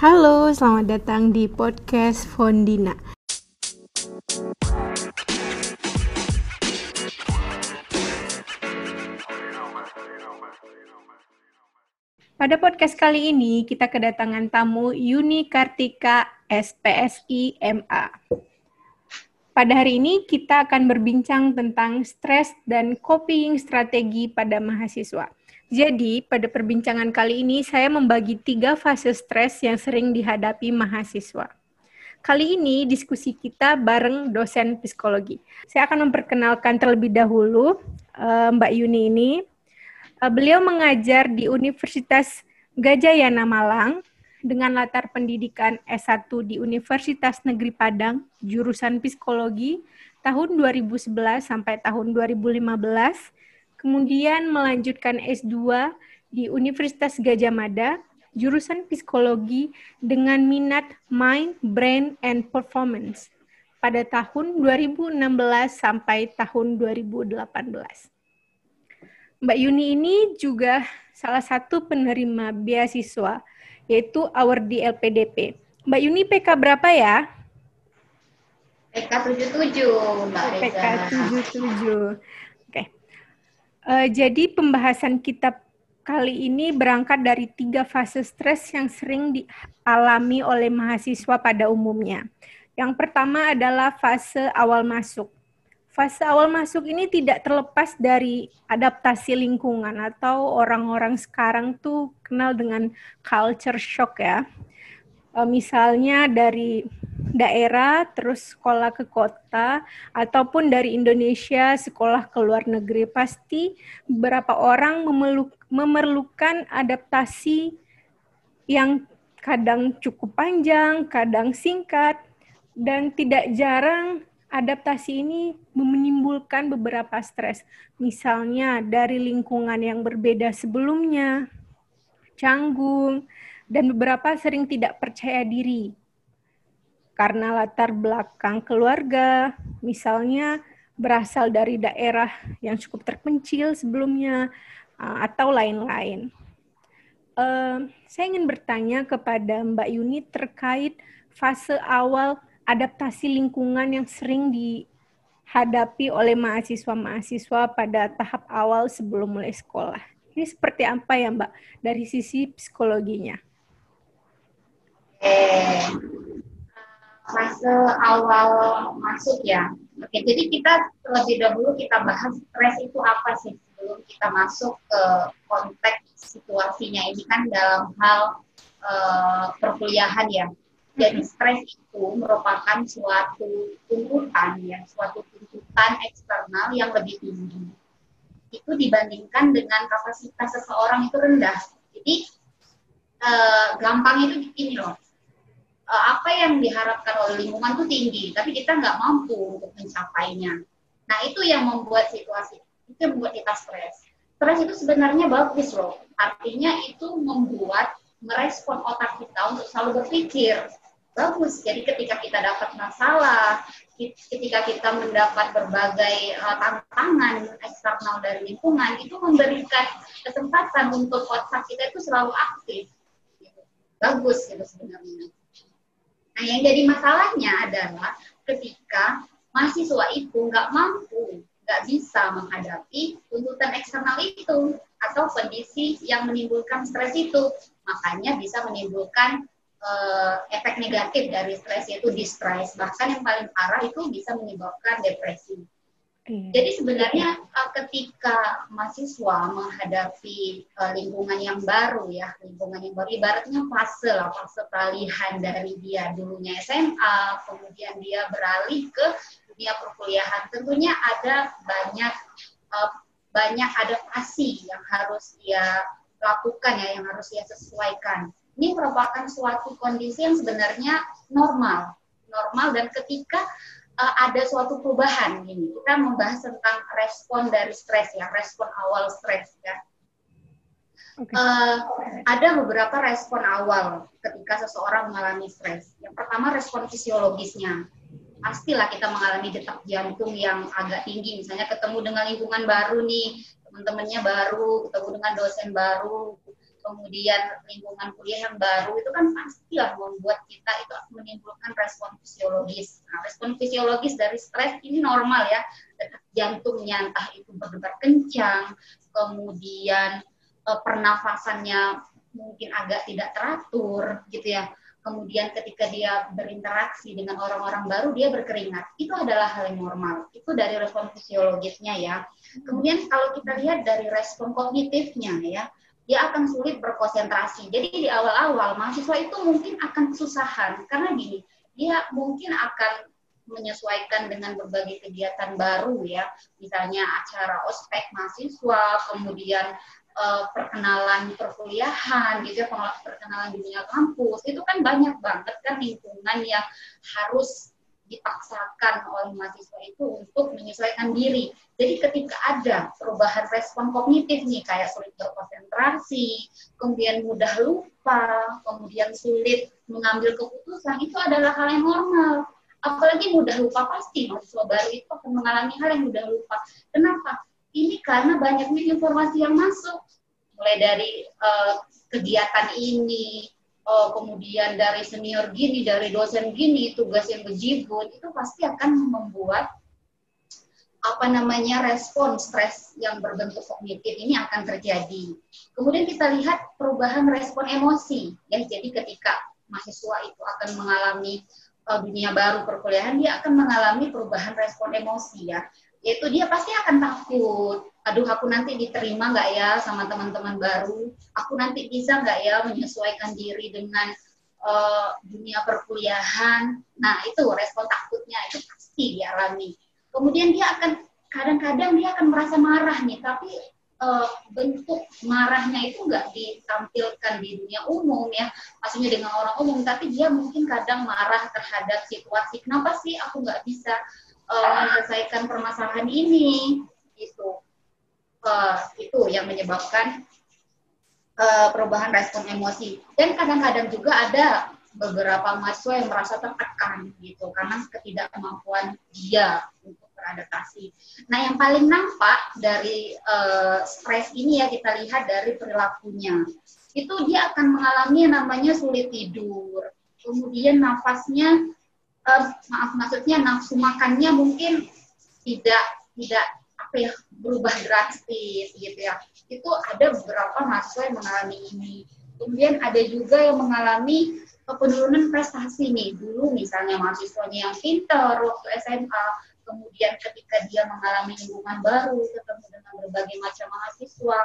Halo, selamat datang di podcast Fondina. Pada podcast kali ini, kita kedatangan tamu Yuni Kartika, SPSI MA. Pada hari ini, kita akan berbincang tentang stres dan coping strategi pada mahasiswa. Jadi, pada perbincangan kali ini saya membagi tiga fase stres yang sering dihadapi mahasiswa. Kali ini diskusi kita bareng dosen psikologi. Saya akan memperkenalkan terlebih dahulu uh, Mbak Yuni ini. Uh, beliau mengajar di Universitas Gajah Yana Malang dengan latar pendidikan S1 di Universitas Negeri Padang, jurusan psikologi tahun 2011 sampai tahun 2015 kemudian melanjutkan S2 di Universitas Gajah Mada, jurusan psikologi dengan minat Mind, Brain, and Performance pada tahun 2016 sampai tahun 2018. Mbak Yuni ini juga salah satu penerima beasiswa, yaitu Awardi LPDP. Mbak Yuni PK berapa ya? PK 77, Mbak Reza. PK 77. Uh, jadi pembahasan kita kali ini berangkat dari tiga fase stres yang sering dialami oleh mahasiswa pada umumnya. Yang pertama adalah fase awal masuk. Fase awal masuk ini tidak terlepas dari adaptasi lingkungan atau orang-orang sekarang tuh kenal dengan culture shock ya. Uh, misalnya dari daerah terus sekolah ke kota ataupun dari Indonesia sekolah ke luar negeri pasti beberapa orang memeluk, memerlukan adaptasi yang kadang cukup panjang, kadang singkat dan tidak jarang adaptasi ini menimbulkan beberapa stres. Misalnya dari lingkungan yang berbeda sebelumnya, canggung, dan beberapa sering tidak percaya diri karena latar belakang keluarga, misalnya berasal dari daerah yang cukup terpencil sebelumnya, uh, atau lain-lain. Uh, saya ingin bertanya kepada Mbak Yuni terkait fase awal adaptasi lingkungan yang sering dihadapi oleh mahasiswa-mahasiswa pada tahap awal sebelum mulai sekolah. Ini seperti apa ya Mbak dari sisi psikologinya? Eh, fase awal masuk ya. Oke, jadi kita terlebih dahulu kita bahas stres itu apa sih sebelum kita masuk ke konteks situasinya ini kan dalam hal uh, perkuliahan ya. Jadi stres itu merupakan suatu tuntutan ya, suatu tuntutan eksternal yang lebih tinggi. Itu dibandingkan dengan kapasitas seseorang itu rendah. Jadi uh, gampang itu begini loh uh, apa yang diharapkan oleh lingkungan itu tinggi, tapi kita nggak mampu untuk mencapainya. Nah itu yang membuat situasi itu yang membuat kita stres. Stres itu sebenarnya bagus loh, artinya itu membuat merespon otak kita untuk selalu berpikir bagus. Jadi ketika kita dapat masalah, ketika kita mendapat berbagai uh, tantangan eksternal dari lingkungan, itu memberikan kesempatan untuk otak kita itu selalu aktif. Bagus gitu sebenarnya. Nah, yang jadi masalahnya adalah ketika mahasiswa itu nggak mampu, nggak bisa menghadapi tuntutan eksternal itu atau kondisi yang menimbulkan stres itu, makanya bisa menimbulkan uh, efek negatif dari stres yaitu distress. Bahkan yang paling parah itu bisa menyebabkan depresi. Jadi sebenarnya uh, ketika mahasiswa menghadapi uh, lingkungan yang baru ya, lingkungan yang baru ibaratnya fase lah, fase peralihan dari dia dulunya SMA, kemudian dia beralih ke dunia perkuliahan. Tentunya ada banyak uh, banyak adaptasi yang harus dia lakukan ya, yang harus dia sesuaikan. Ini merupakan suatu kondisi yang sebenarnya normal, normal dan ketika uh, ada suatu perubahan ini. Kita membahas tentang respon dari stres ya, respon awal stres ya. Okay. Uh, eh, ada beberapa respon awal ketika seseorang mengalami stres. Yang pertama respon fisiologisnya. Pastilah kita mengalami detak jantung yang agak tinggi, misalnya ketemu dengan lingkungan baru nih, teman-temannya baru, ketemu dengan dosen baru, kemudian lingkungan kuliah yang baru itu kan pastilah membuat kita itu menimbulkan respon fisiologis. Nah, respon fisiologis dari stres ini normal ya, jantungnya entah itu berdebar kencang, kemudian eh, pernafasannya mungkin agak tidak teratur gitu ya. Kemudian ketika dia berinteraksi dengan orang-orang baru dia berkeringat. Itu adalah hal yang normal. Itu dari respon fisiologisnya ya. Kemudian kalau kita lihat dari respon kognitifnya ya dia akan sulit berkonsentrasi. Jadi di awal-awal mahasiswa itu mungkin akan kesusahan. Karena gini dia mungkin akan menyesuaikan dengan berbagai kegiatan baru ya. Misalnya acara ospek mahasiswa kemudian uh, perkenalan perkuliahan gitu ya perkenalan dunia kampus. Itu kan banyak banget kan lingkungan yang harus dipaksakan oleh mahasiswa itu untuk menyesuaikan diri. Jadi ketika ada perubahan respon kognitif nih kayak sulit berkonsentrasi, kemudian mudah lupa, kemudian sulit mengambil keputusan, itu adalah hal yang normal. Apalagi mudah lupa pasti mahasiswa baru itu akan mengalami hal yang mudah lupa. Kenapa? ini karena banyaknya informasi yang masuk mulai dari uh, kegiatan ini uh, kemudian dari senior gini dari dosen gini tugas yang bejibun itu pasti akan membuat apa namanya respon stres yang berbentuk kognitif ini akan terjadi. Kemudian kita lihat perubahan respon emosi ya. Jadi ketika mahasiswa itu akan mengalami uh, dunia baru perkuliahan dia akan mengalami perubahan respon emosi ya yaitu dia pasti akan takut. Aduh aku nanti diterima nggak ya sama teman-teman baru? Aku nanti bisa nggak ya menyesuaikan diri dengan uh, dunia perkuliahan? Nah itu respon takutnya itu pasti dialami. Kemudian dia akan kadang-kadang dia akan merasa marah nih tapi uh, bentuk marahnya itu nggak ditampilkan di dunia umum ya. Maksudnya dengan orang umum tapi dia mungkin kadang marah terhadap situasi. Kenapa sih aku nggak bisa uh, menyelesaikan permasalahan ini gitu uh, itu yang menyebabkan uh, perubahan respon emosi dan kadang-kadang juga ada beberapa mahasiswa yang merasa tertekan gitu karena ketidakmampuan dia untuk beradaptasi. Nah, yang paling nampak dari uh, stres ini ya kita lihat dari perilakunya. Itu dia akan mengalami yang namanya sulit tidur. Kemudian nafasnya uh, maaf maksudnya nafsu makannya mungkin tidak tidak apa ya berubah drastis gitu ya. Itu ada beberapa mahasiswa yang mengalami ini. Kemudian ada juga yang mengalami penurunan prestasi nih. Dulu misalnya mahasiswanya yang pintar waktu SMA kemudian ketika dia mengalami lingkungan baru ketemu dengan berbagai macam mahasiswa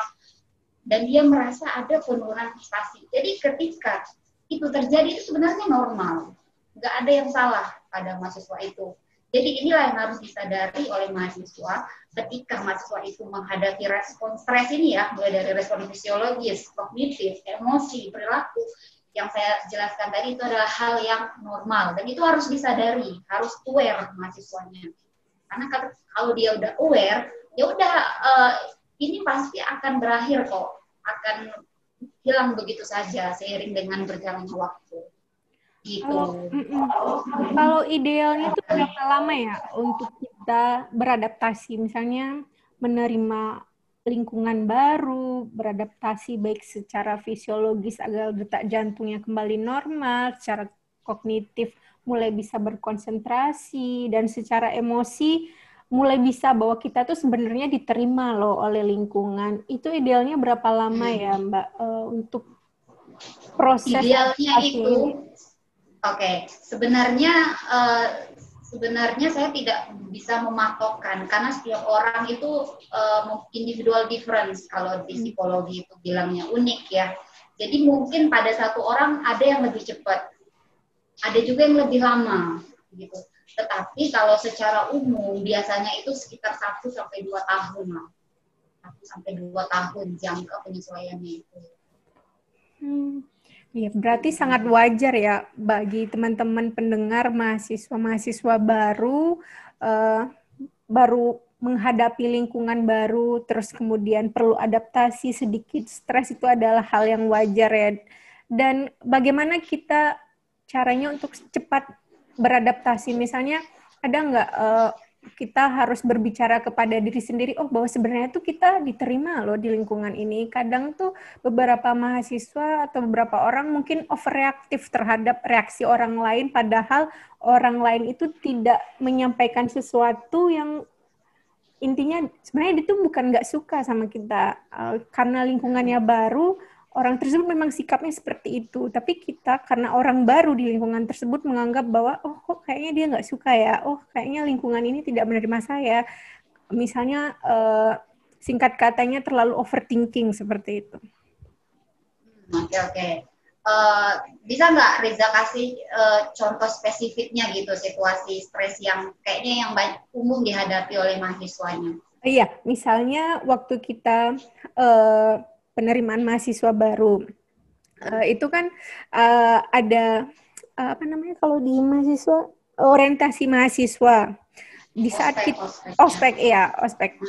dan dia merasa ada penurunan prestasi. Jadi ketika itu terjadi itu sebenarnya normal nggak ada yang salah pada mahasiswa itu. Jadi inilah yang harus disadari oleh mahasiswa ketika mahasiswa itu menghadapi respon stres ini ya, mulai dari respon fisiologis, kognitif, emosi, perilaku, yang saya jelaskan tadi itu adalah hal yang normal dan itu harus disadari, harus aware mahasiswanya. Karena kalau dia udah aware, ya udah uh, ini pasti akan berakhir kok, akan hilang begitu saja seiring dengan berjalannya waktu. Gitu. Kalau, kalau idealnya itu berapa lama ya untuk kita beradaptasi, misalnya menerima lingkungan baru, beradaptasi baik secara fisiologis agar detak jantungnya kembali normal, secara kognitif mulai bisa berkonsentrasi, dan secara emosi mulai bisa bahwa kita tuh sebenarnya diterima loh oleh lingkungan. Itu idealnya berapa lama ya Mbak uh, untuk proses idealnya itu okay. sebenarnya uh, sebenarnya saya tidak bisa mematokkan karena setiap orang itu uh, individual difference kalau di hmm. psikologi itu bilangnya unik ya. Jadi mungkin pada satu orang ada yang lebih cepat, ada juga yang lebih lama gitu. Tetapi kalau secara umum biasanya itu sekitar 1 sampai 2 tahun lah. 1 sampai 2 tahun jangka penyesuaiannya itu. Hmm. Iya, berarti sangat wajar ya bagi teman-teman pendengar mahasiswa-mahasiswa baru uh, baru menghadapi lingkungan baru, terus kemudian perlu adaptasi sedikit stres itu adalah hal yang wajar ya. Dan bagaimana kita caranya untuk cepat beradaptasi? Misalnya ada nggak uh, kita harus berbicara kepada diri sendiri, oh bahwa sebenarnya tuh kita diterima loh di lingkungan ini. Kadang tuh beberapa mahasiswa atau beberapa orang mungkin overreaktif terhadap reaksi orang lain, padahal orang lain itu tidak menyampaikan sesuatu yang intinya sebenarnya itu bukan nggak suka sama kita uh, karena lingkungannya baru orang tersebut memang sikapnya seperti itu tapi kita karena orang baru di lingkungan tersebut menganggap bahwa oh kok kayaknya dia nggak suka ya oh kayaknya lingkungan ini tidak menerima saya misalnya uh, singkat katanya terlalu overthinking seperti itu oke oke okay. Uh, bisa nggak Riza kasih uh, contoh spesifiknya gitu situasi stres yang kayaknya yang banyak umum dihadapi oleh mahasiswanya? Iya, misalnya waktu kita uh, penerimaan mahasiswa baru. Uh, itu kan uh, ada uh, apa namanya kalau di mahasiswa orientasi mahasiswa. Di saat kita ospek ya. ospek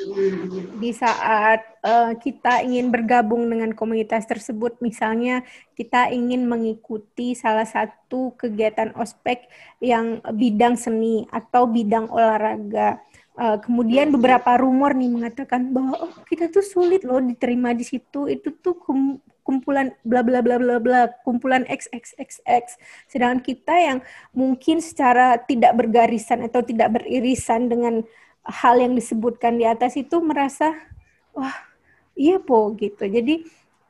di saat uh, kita ingin bergabung dengan komunitas tersebut misalnya kita ingin mengikuti salah satu kegiatan ospek yang bidang seni atau bidang olahraga Uh, kemudian beberapa rumor nih mengatakan bahwa oh, kita tuh sulit loh diterima di situ. Itu tuh kum, kumpulan bla bla bla bla bla, kumpulan XXXX. Sedangkan kita yang mungkin secara tidak bergarisan atau tidak beririsan dengan hal yang disebutkan di atas itu merasa wah, iya po gitu. Jadi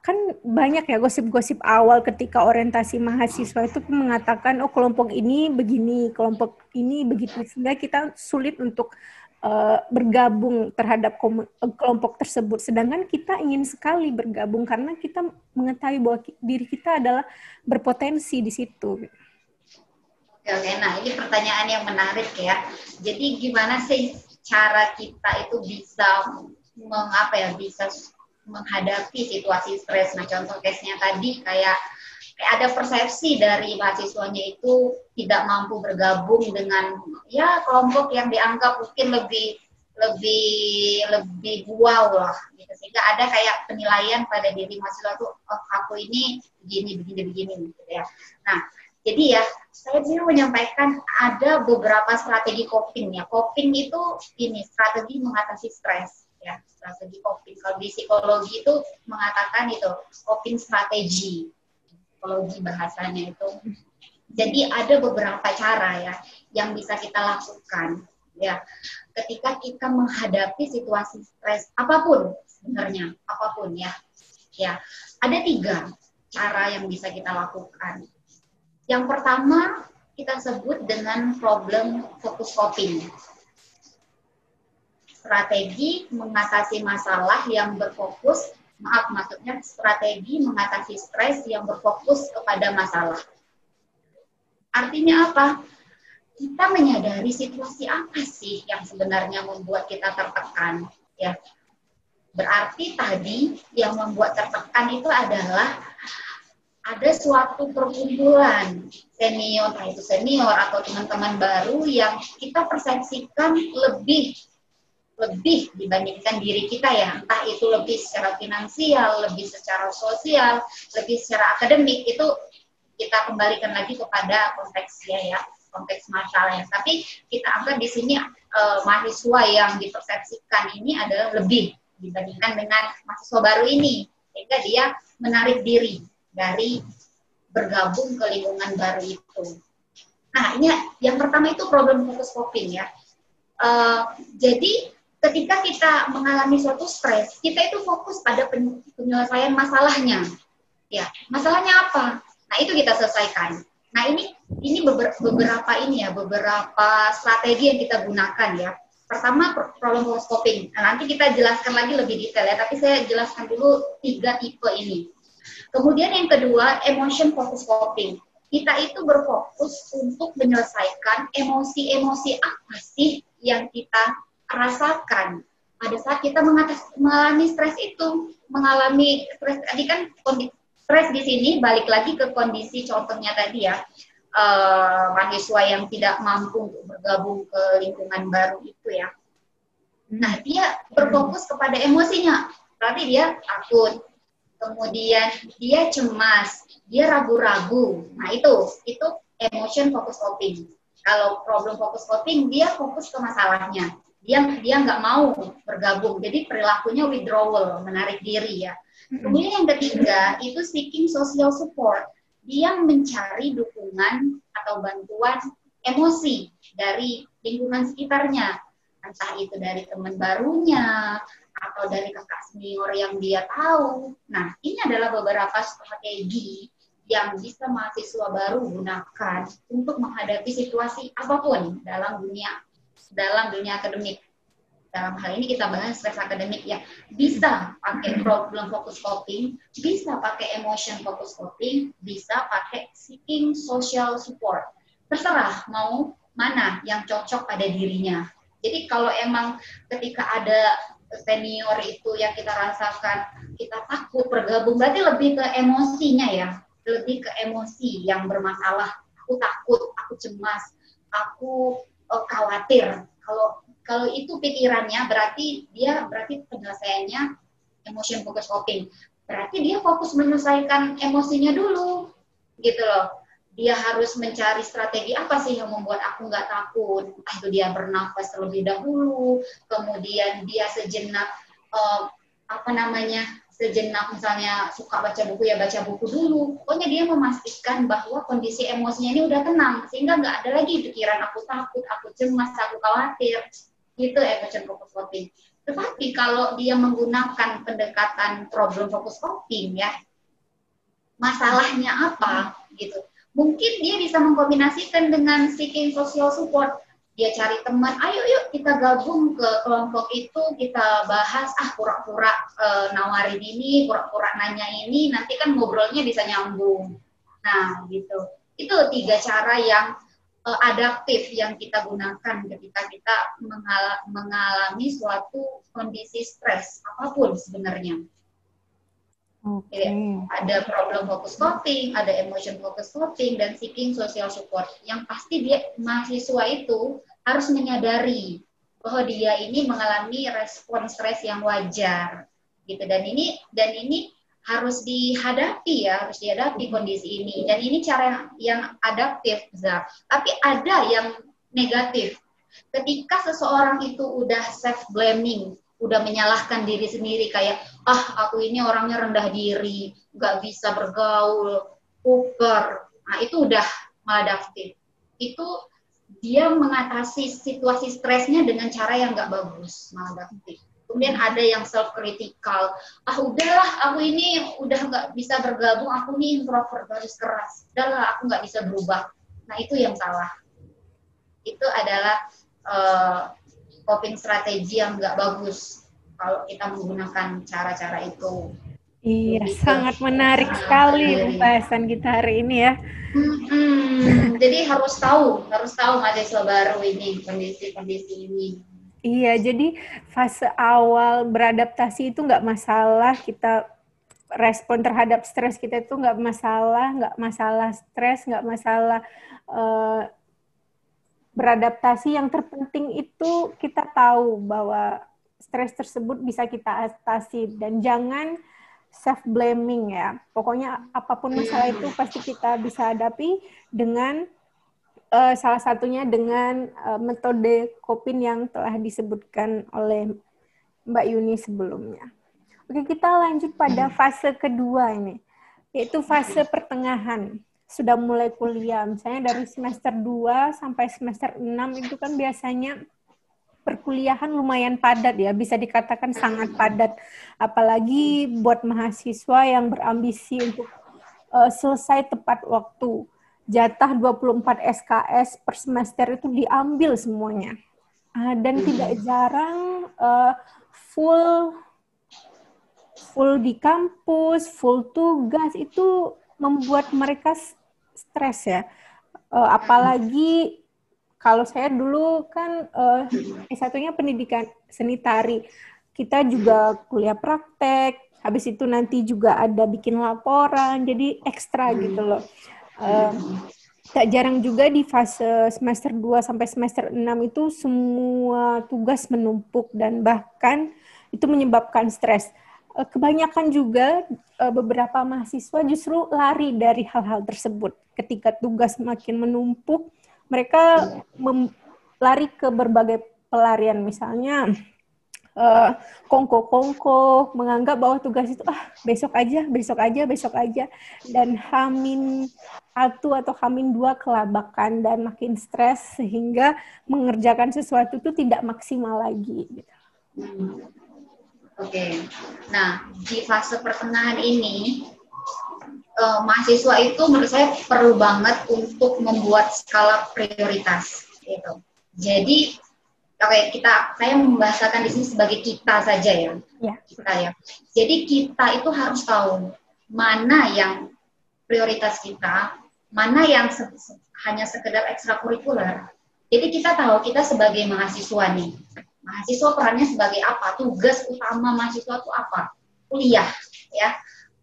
kan banyak ya gosip-gosip awal ketika orientasi mahasiswa itu mengatakan oh kelompok ini begini, kelompok ini begitu sehingga kita sulit untuk uh, bergabung terhadap eh, kelompok tersebut. Sedangkan kita ingin sekali bergabung karena kita mengetahui bahwa diri kita adalah berpotensi di situ. Oke, oke. Nah, ini pertanyaan yang menarik ya. Jadi gimana sih cara kita itu bisa mengapa ya bisa menghadapi situasi stres. Nah, contoh case-nya tadi kayak ada persepsi dari mahasiswanya itu tidak mampu bergabung dengan ya kelompok yang dianggap mungkin lebih lebih lebih wow lah gitu. Sehingga ada kayak penilaian pada diri mahasiswa tuh oh aku ini begini begini begini gitu ya. Nah jadi ya saya sih menyampaikan ada beberapa strategi coping ya. Coping itu ini strategi mengatasi stres ya strategi coping. Kalau di psikologi itu mengatakan itu coping strategi psikologi bahasanya itu. Jadi ada beberapa cara ya yang bisa kita lakukan ya ketika kita menghadapi situasi stres apa pun sebenarnya apa pun ya ya ada tiga cara yang bisa kita lakukan. Yang pertama kita sebut dengan problem fokus coping. Strategi mengatasi masalah yang berfokus maaf maksudnya strategi mengatasi stres yang berfokus kepada masalah. Artinya apa? Kita menyadari situasi apa sih yang sebenarnya membuat kita tertekan, ya. Berarti tadi yang membuat tertekan itu adalah ada suatu perkumpulan senior, entah itu senior atau teman-teman baru yang kita persepsikan lebih lebih dibandingkan diri kita ya. Entah itu lebih secara finansial lebih secara sosial lebih secara akademik itu kita kembalikan lagi kepada konteksnya ya konteks masalahnya. Tapi kita anggap di sini eh, mahasiswa yang dipersepsikan ini adalah lebih dibandingkan dengan mahasiswa baru ini. Sehingga dia menarik diri dari bergabung ke lingkungan baru itu. Nah ini yang pertama itu problem fokus coping ya. Uh, jadi ketika kita mengalami suatu stres, kita itu fokus pada penyelesaian masalahnya. Ya, masalahnya apa? Nah, itu kita selesaikan. Nah, ini ini beberapa ini ya, beberapa strategi yang kita gunakan ya. Pertama, problem coping. Nah, nanti kita jelaskan lagi lebih detail ya, tapi saya jelaskan dulu tiga tipe ini. Kemudian yang kedua, emotion focus coping. Kita itu berfokus untuk menyelesaikan emosi-emosi apa sih yang kita rasakan pada saat kita mengalami stres itu, mengalami stres tadi kan stres di sini balik lagi ke kondisi contohnya tadi ya uh, mahasiswa yang tidak mampu untuk bergabung ke lingkungan baru itu ya. Nah dia berfokus kepada emosinya, berarti dia takut, kemudian dia cemas, dia ragu-ragu. Nah itu itu emotion focus coping. Kalau problem fokus coping, dia fokus ke masalahnya. Dia dia nggak mau bergabung. Jadi perilakunya withdrawal, menarik diri ya. Kemudian yang ketiga itu seeking social support. Dia mencari dukungan atau bantuan emosi dari lingkungan sekitarnya. Entah itu dari teman barunya, atau dari kakak senior yang dia tahu. Nah, ini adalah beberapa strategi yang bisa mahasiswa baru gunakan untuk menghadapi situasi apa pun dalam dunia dalam dunia akademik. Dalam hal ini kita bahas stres akademik ya. Bisa pakai problem focus coping, bisa pakai emotion focus coping, bisa pakai seeking social support. Terserah mau mana yang cocok pada dirinya. Jadi kalau emang ketika ada senior itu yang kita rasakan kita takut bergabung berarti lebih ke emosinya ya lebih ke emosi yang bermasalah aku takut aku cemas aku uh, khawatir. Kalau kalau itu pikirannya berarti dia berarti penyelesaiannya emotion focus coping. Berarti dia fokus menyelesaikan emosinya dulu gitu loh. Dia harus mencari strategi apa sih yang membuat aku nggak takut. Itu dia bernafas terlebih dahulu, kemudian dia sejenak uh, apa namanya sejenak misalnya suka baca buku ya baca buku dulu. Pokoknya dia memastikan bahwa kondisi emosinya ini udah tenang sehingga nggak ada lagi pikiran aku takut, aku cemas, aku khawatir. Gitu emotion focus coping. Tetapi kalau dia menggunakan pendekatan problem focus coping ya, masalahnya apa gitu mungkin dia bisa mengkombinasikan dengan seeking social support dia cari teman ayo yuk kita gabung ke kelompok itu kita bahas ah pura-pura e, nawarin ini pura-pura nanya ini nanti kan ngobrolnya bisa nyambung. Nah gitu. Itu tiga cara yang e, adaptif yang kita gunakan ketika kita mengal mengalami suatu kondisi stres apa pun sebenarnya Okay. ada problem fokus coping, ada emotion focus coping, dan seeking social support. Yang pasti dia mahasiswa itu harus menyadari bahwa dia ini mengalami respon stres yang wajar, gitu. Dan ini dan ini harus dihadapi ya, harus dihadapi kondisi ini. Dan ini cara yang adaptif, Zak. Tapi ada yang negatif. Ketika seseorang itu udah self blaming, udah menyalahkan diri sendiri kayak ah aku ini orangnya rendah diri nggak bisa bergaul kuper nah itu udah maladaptif. Itu dia mengatasi situasi stresnya dengan cara yang nggak bagus maladaptif. Kemudian ada yang self critical ah udahlah aku ini udah nggak bisa bergabung aku ini introvert harus keras. Udahlah aku nggak bisa berubah. Nah itu yang salah. Itu adalah uh, coping strategi yang nggak bagus kalau kita menggunakan cara-cara itu. Iya, Jadi, sangat menarik sekali pembahasan kita hari ini ya. Hmm, jadi harus tahu, harus tahu mahasiswa baru ini kondisi-kondisi ini. Iya, jadi fase awal beradaptasi itu nggak masalah kita respon terhadap stres kita itu nggak masalah, nggak masalah stres, nggak masalah uh, beradaptasi yang terpenting itu kita tahu bahwa stres tersebut bisa kita atasi dan jangan self blaming ya. Pokoknya apa pun masalah itu pasti kita bisa hadapi dengan uh, salah satunya dengan uh, metode coping yang telah disebutkan oleh Mbak Yuni sebelumnya. Oke, kita lanjut pada fase kedua ini, yaitu fase pertengahan sudah mulai kuliah. Misalnya dari semester 2 sampai semester 6 itu kan biasanya perkuliahan lumayan padat ya, bisa dikatakan sangat padat. Apalagi buat mahasiswa yang berambisi untuk uh, selesai tepat waktu. Jatah 24 SKS per semester itu diambil semuanya. Uh, dan tidak jarang uh, full full di kampus, full tugas itu membuat mereka stres ya. Uh, apalagi kalau saya dulu kan uh, S1-nya pendidikan seni tari. Kita juga kuliah praktek, habis itu nanti juga ada bikin laporan, jadi ekstra gitu loh. Uh, tak jarang juga di fase semester 2 sampai semester 6 itu semua tugas menumpuk dan bahkan itu menyebabkan stres. Eh, kebanyakan juga uh, beberapa mahasiswa justru lari dari hal-hal tersebut. Ketika tugas makin menumpuk, mereka lari ke berbagai pelarian misalnya uh, kongko-kongko menganggap bahwa tugas itu ah besok aja, besok aja, besok aja dan hamin satu atau hamin dua kelabakan dan makin stres sehingga mengerjakan sesuatu itu tidak maksimal lagi. Gitu. Hmm. Oke, okay. nah di fase pertengahan ini uh, mahasiswa itu menurut saya perlu banget untuk membuat skala prioritas gitu. Jadi Oke, kita saya membahasakan di sini sebagai kita saja ya. ya. Kita ya. Jadi kita itu harus tahu mana yang prioritas kita, mana yang se hanya sekedar ekstrakurikuler. Jadi kita tahu kita sebagai mahasiswa nih. Mahasiswa perannya sebagai apa? Tugas utama mahasiswa itu apa? Kuliah, ya.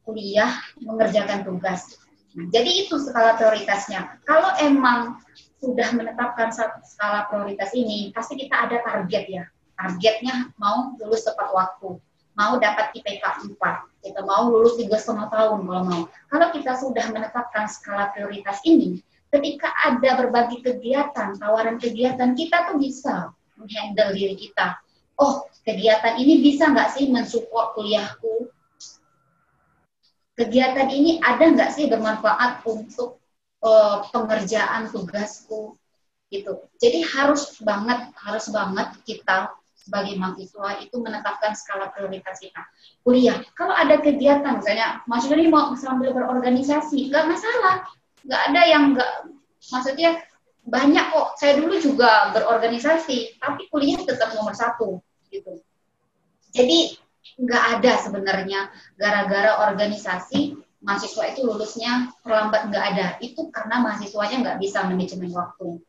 Kuliah mengerjakan tugas. Nah, jadi itu skala prioritasnya. Kalau emang sudah menetapkan skala prioritas ini, pasti kita ada target ya. Targetnya mau lulus tepat waktu, mau dapat IPK 4, kita mau lulus tiga setengah tahun kalau mau. Kalau kita sudah menetapkan skala prioritas ini, ketika ada berbagai kegiatan, tawaran kegiatan, kita tuh bisa menghandle diri kita. Oh, kegiatan ini bisa nggak sih mensupport kuliahku? Kegiatan ini ada nggak sih bermanfaat untuk uh, pengerjaan tugasku gitu. Jadi harus banget harus banget kita sebagai mahasiswa itu menetapkan skala prioritas kita. Kuliah, kalau ada kegiatan misalnya mahasiswa ini mau sambil berorganisasi, nggak masalah. Nggak ada yang nggak, maksudnya banyak kok. Saya dulu juga berorganisasi, tapi kuliah tetap nomor satu gitu. Jadi nggak ada sebenarnya gara-gara organisasi mahasiswa itu lulusnya terlambat nggak ada. Itu karena mahasiswanya nggak bisa manajemen waktu.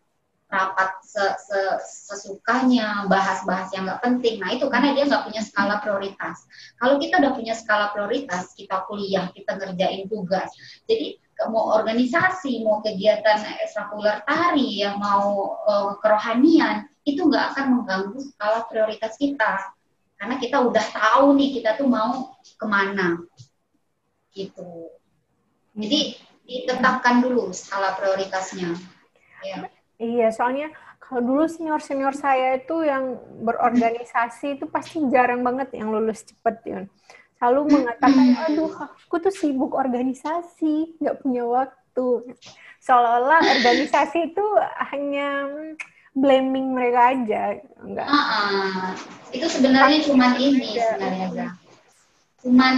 Rapat se -se sesukanya bahas-bahas yang nggak penting. Nah itu karena dia nggak punya skala prioritas. Kalau kita udah punya skala prioritas kita kuliah kita ngerjain tugas. Jadi mau organisasi mau kegiatan ekstrakurikuler tari ya mau uh, kerohanian itu nggak akan mengganggu skala prioritas kita karena kita udah tahu nih kita tuh mau ke mana gitu. Jadi ditetapkan dulu skala prioritasnya. Ya. Iya, soalnya kalau dulu senior-senior saya itu yang berorganisasi itu pasti jarang banget yang lulus cepet ya. Selalu mengatakan, aduh aku tuh sibuk organisasi, nggak punya waktu. Seolah-olah organisasi itu hanya blaming mereka aja, enggak. Uh -uh. Itu sebenarnya cuma ini sebenarnya, Cuman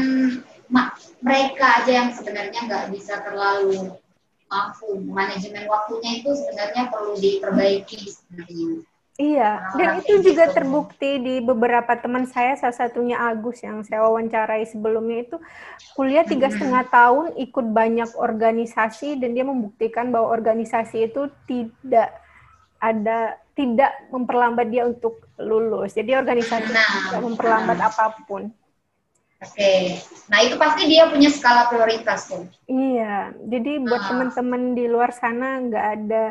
mereka aja yang sebenarnya nggak bisa terlalu mampu manajemen waktunya itu sebenarnya perlu diperbaiki sebenarnya. Iya, nah, dan itu juga gitu. terbukti di beberapa teman saya, salah satunya Agus yang saya wawancarai sebelumnya itu kuliah tiga setengah tahun, ikut banyak organisasi, dan dia membuktikan bahwa organisasi itu tidak ada tidak memperlambat dia untuk lulus. Jadi organisasi nah, tidak memperlambat nah. apa pun. Oke, nah itu pasti dia punya skala prioritas tuh. Iya, jadi buat nah. teman-teman di luar sana nggak ada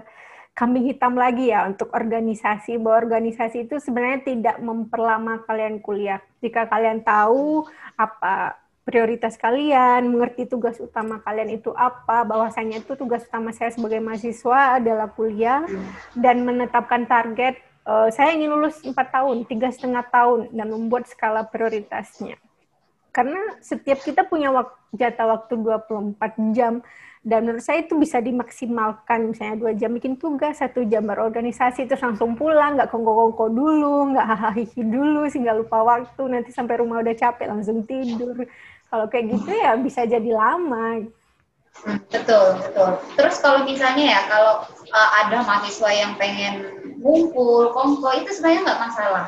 kambing hitam lagi ya untuk organisasi. Bahwa organisasi itu sebenarnya tidak memperlama kalian kuliah. Jika kalian tahu apa prioritas kalian, mengerti tugas utama kalian itu apa, bahwasanya itu tugas utama saya sebagai mahasiswa adalah kuliah dan menetapkan target. Uh, saya ingin lulus empat tahun, tiga setengah tahun, dan membuat skala prioritasnya karena setiap kita punya waktu, jatah waktu 24 jam dan menurut saya itu bisa dimaksimalkan. Misalnya dua jam bikin tugas satu jam berorganisasi terus langsung pulang nggak kongko-kongko dulu nggak hahaha dulu sehingga lupa waktu. Nanti sampai rumah udah capek langsung tidur. Kalau kayak gitu ya bisa jadi lama. Betul betul. Terus kalau misalnya ya kalau uh, ada mahasiswa yang pengen ngumpul kongko itu sebenarnya nggak masalah.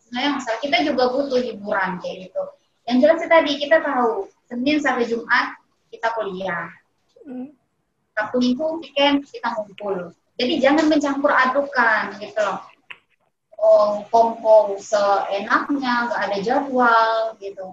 Sebenarnya masalah. Kita juga butuh hiburan kayak gitu. Yang jelas tadi kita tahu Senin sampai Jumat kita kuliah. Hmm. Sabtu Minggu weekend kita ngumpul. Jadi jangan mencampur adukan gitu loh. Oh, kongko seenaknya, nggak ada jadwal gitu.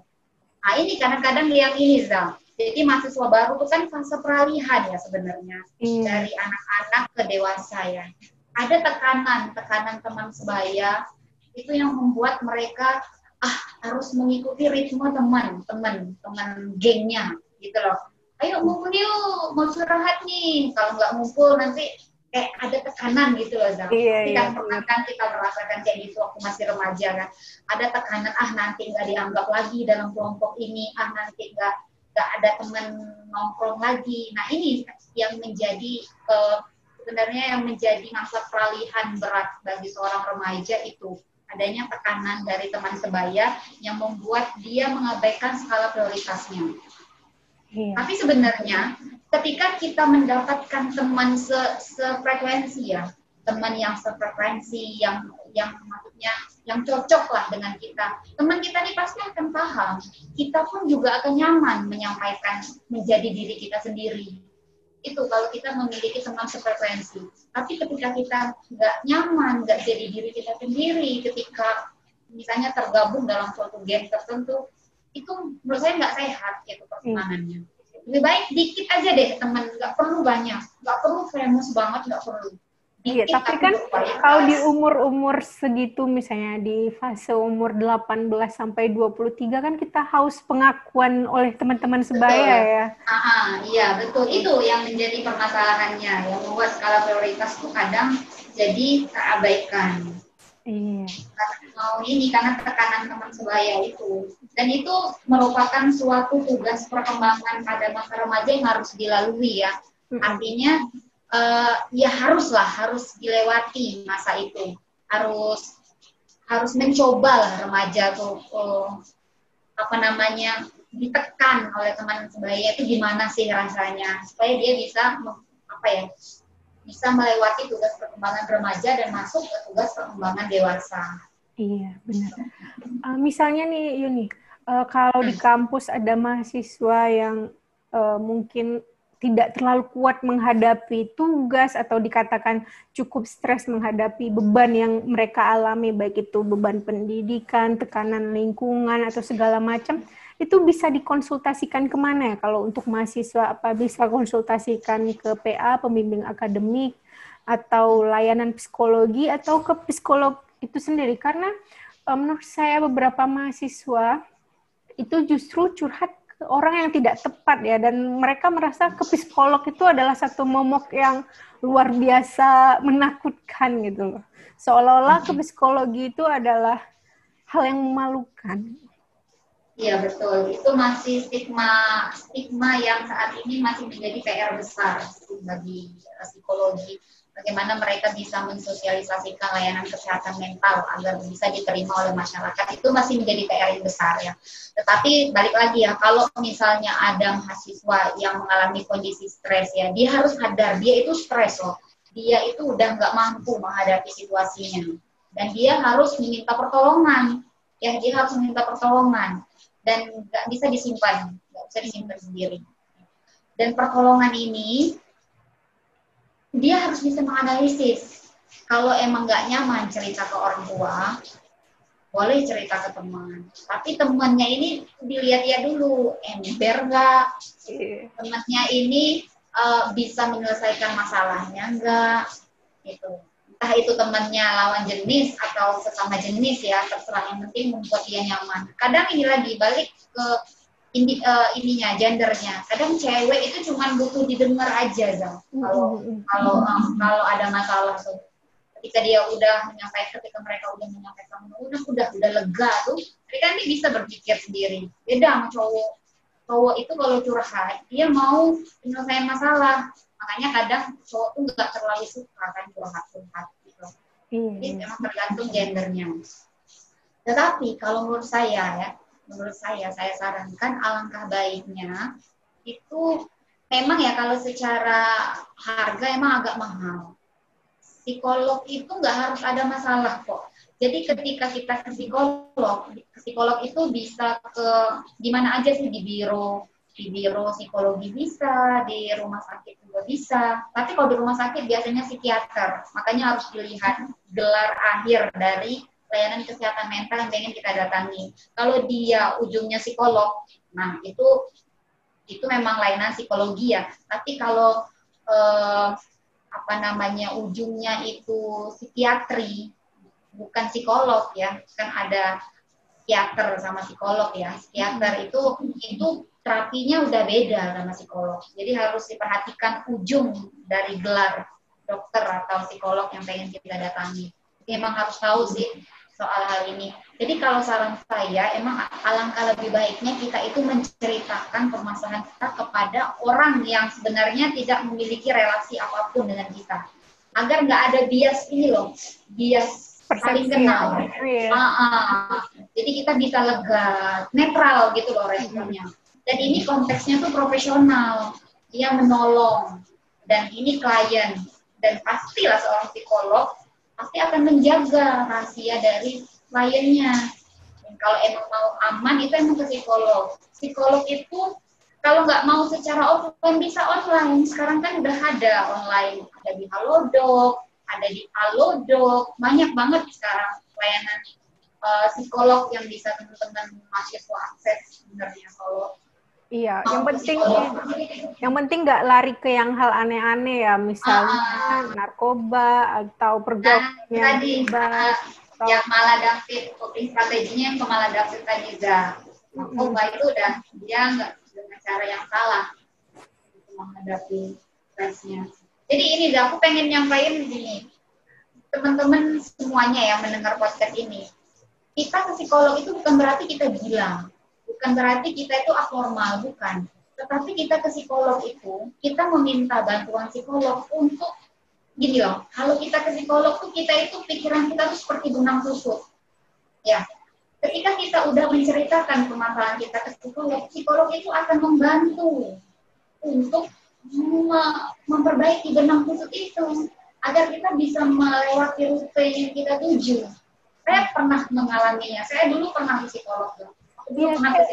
Nah ini kadang-kadang yang ini Zal. Jadi mahasiswa baru itu kan fase peralihan ya sebenarnya hmm. dari anak-anak ke dewasa ya. Ada tekanan, tekanan teman sebaya itu yang membuat mereka ah harus mengikuti ritme teman teman teman gengnya gitu loh ayo ngumpul yuk mau curhat nih kalau nggak ngumpul nanti kayak ada tekanan gitu loh Zal. Iya, kita iya, pernah kan kita merasakan kayak gitu waktu masih remaja kan. Ada tekanan ah nanti nggak dianggap lagi dalam kelompok ini, ah nanti nggak nggak ada teman nongkrong lagi. Nah ini yang menjadi uh, sebenarnya yang menjadi masa peralihan berat bagi seorang remaja itu adanya tekanan dari teman sebaya yang membuat dia mengabaikan skala prioritasnya. Iya. Tapi sebenarnya ketika kita mendapatkan teman se sefrekuensi ya, teman yang sefrekuensi, yang yang maksudnya yang cocok lah dengan kita, teman kita ini pasti akan paham. Kita pun juga akan nyaman menyampaikan menjadi diri kita sendiri. Itu kalau kita memiliki teman sefrekuensi. Tapi ketika kita nggak nyaman, nggak jadi diri kita sendiri, ketika misalnya tergabung dalam suatu geng tertentu, itu menurut saya nggak sehat gitu pertemanannya. Hmm. Lebih baik dikit aja deh teman, nggak perlu banyak, nggak perlu famous banget, nggak perlu. Iya, tapi kan kalau di umur-umur segitu misalnya di fase umur 18 sampai 23 kan kita haus pengakuan oleh teman-teman sebaya betul. ya. Ah, iya, betul. Itu yang menjadi permasalahannya yang membuat skala prioritas itu kadang jadi terabaikan. Iya. Mau ini karena tekanan teman sebaya itu. Dan itu merupakan suatu tugas perkembangan pada masa remaja yang harus dilalui ya. Artinya uh, ya haruslah harus dilewati masa itu. Harus harus mencoba lah remaja tuh uh, apa namanya ditekan oleh teman sebaya itu gimana sih rasanya supaya dia bisa apa ya bisa melewati tugas perkembangan remaja dan masuk ke tugas perkembangan dewasa. Iya, benar. Uh, misalnya nih Yuni, uh, kalau di kampus ada mahasiswa yang uh, mungkin tidak terlalu kuat menghadapi tugas atau dikatakan cukup stres menghadapi beban yang mereka alami baik itu beban pendidikan, tekanan lingkungan atau segala macam itu bisa dikonsultasikan ke mana ya? Kalau untuk mahasiswa apa bisa konsultasikan ke PA pembimbing akademik atau layanan psikologi atau ke psikolog itu sendiri? Karena eh, menurut saya beberapa mahasiswa itu justru curhat ke orang yang tidak tepat ya dan mereka merasa ke psikolog itu adalah satu momok yang luar biasa menakutkan gitu loh. Seolah-olah ke psikologi itu adalah hal yang memalukan Iya betul, itu masih stigma stigma yang saat ini masih menjadi PR besar bagi eh, psikologi. Bagaimana mereka bisa mensosialisasikan layanan kesehatan mental agar bisa diterima oleh masyarakat itu masih menjadi PR yang besar ya. Tetapi balik lagi ya, kalau misalnya ada mahasiswa yang mengalami kondisi stres ya, dia harus sadar dia itu stres loh. Dia itu udah nggak mampu menghadapi situasinya dan dia harus meminta pertolongan. Ya, dia harus meminta pertolongan dan nggak bisa disimpan, nggak bisa disimpan sendiri. Dan pertolongan ini dia harus bisa menganalisis. Kalau emang nggak nyaman cerita ke orang tua, boleh cerita ke teman. Tapi temannya ini dilihat ya dulu, ember nggak, iya. temannya ini uh, bisa menyelesaikan masalahnya nggak, gitu entah itu temannya lawan jenis atau sesama jenis ya terserah. Yang penting membuat dia nyaman. Kadang ini lagi balik ke ini uh, ininya gendernya. Kadang cewek itu cuma butuh didengar aja dong kalau kalau um, kalau ada masalah tuh ketika dia udah menyampaikan ketika mereka udah menyampaikan udah udah udah lega tuh mereka ini bisa berpikir sendiri. Beda sama cowok. Cowok itu kalau curhat dia mau menyelesaikan masalah makanya kadang cowok tuh nggak terlalu suka kan curhat curhat gitu. Hmm. jadi memang tergantung gendernya. Tetapi kalau menurut saya ya menurut saya saya sarankan alangkah baiknya itu memang ya kalau secara harga emang agak mahal. Psikolog itu nggak harus ada masalah kok. Jadi ketika kita ke psikolog, psikolog itu bisa ke di mana aja sih di biro, di biro psikologi bisa, di rumah sakit juga bisa. Tapi kalau di rumah sakit biasanya psikiater, makanya harus dilihat gelar akhir dari layanan kesehatan mental yang pengen kita datangi. Kalau dia ujungnya psikolog, nah itu itu memang layanan psikologi ya. Tapi kalau eh, apa namanya ujungnya itu psikiatri, bukan psikolog ya, kan ada psikiater sama psikolog ya. Psikiater itu itu terapinya udah beda sama psikolog. Jadi harus diperhatikan ujung dari gelar dokter atau psikolog yang pengen kita datangi. Memang harus tahu sih soal hal ini. Jadi kalau saran saya, emang alangkah lebih baiknya kita itu menceritakan permasalahan kita kepada orang yang sebenarnya tidak memiliki relasi apa pun dengan kita. Agar nggak ada bias ini loh, bias saling kenal. Yeah. Ah, ah. Jadi kita bisa lega, netral gitu loh responnya. Dan ini konteksnya tuh profesional, dia menolong, dan ini klien. Dan pastilah seorang psikolog pasti akan menjaga rahasia dari kliennya. Dan kalau emang mau aman itu emang ke psikolog. Psikolog itu kalau nggak mau secara offline bisa online. Sekarang kan udah ada online, ada di Halodoc, ada di Halodoc, banyak banget sekarang pelayanan uh, psikolog yang bisa teman-teman mahasiswa akses sebenarnya kalau Iya, yang penting yang penting nggak lari ke yang hal aneh-aneh ya, misalnya uh, narkoba atau pergaulan nah, tadi uh, atau... yang maladaptif, coping strateginya yang maladaptif tadi juga. Narkoba itu udah dia nggak dengan cara yang salah. Menghadapi stresnya. Jadi ini aku pengen nyampaikan gini, teman-teman semuanya yang mendengar podcast ini, kita ke psikolog itu bukan berarti kita bilang bukan berarti kita itu abnormal, bukan. Tetapi kita ke psikolog itu, kita meminta bantuan psikolog untuk gini loh, kalau kita ke psikolog tuh kita itu pikiran kita tuh seperti benang kusut. Ya, ketika kita udah menceritakan permasalahan kita ke psikolog, psikolog itu akan membantu untuk memperbaiki benang kusut itu agar kita bisa melewati rute yang kita tuju. Saya pernah mengalaminya. Saya dulu pernah ke psikolog. Tuh. Iya, saya,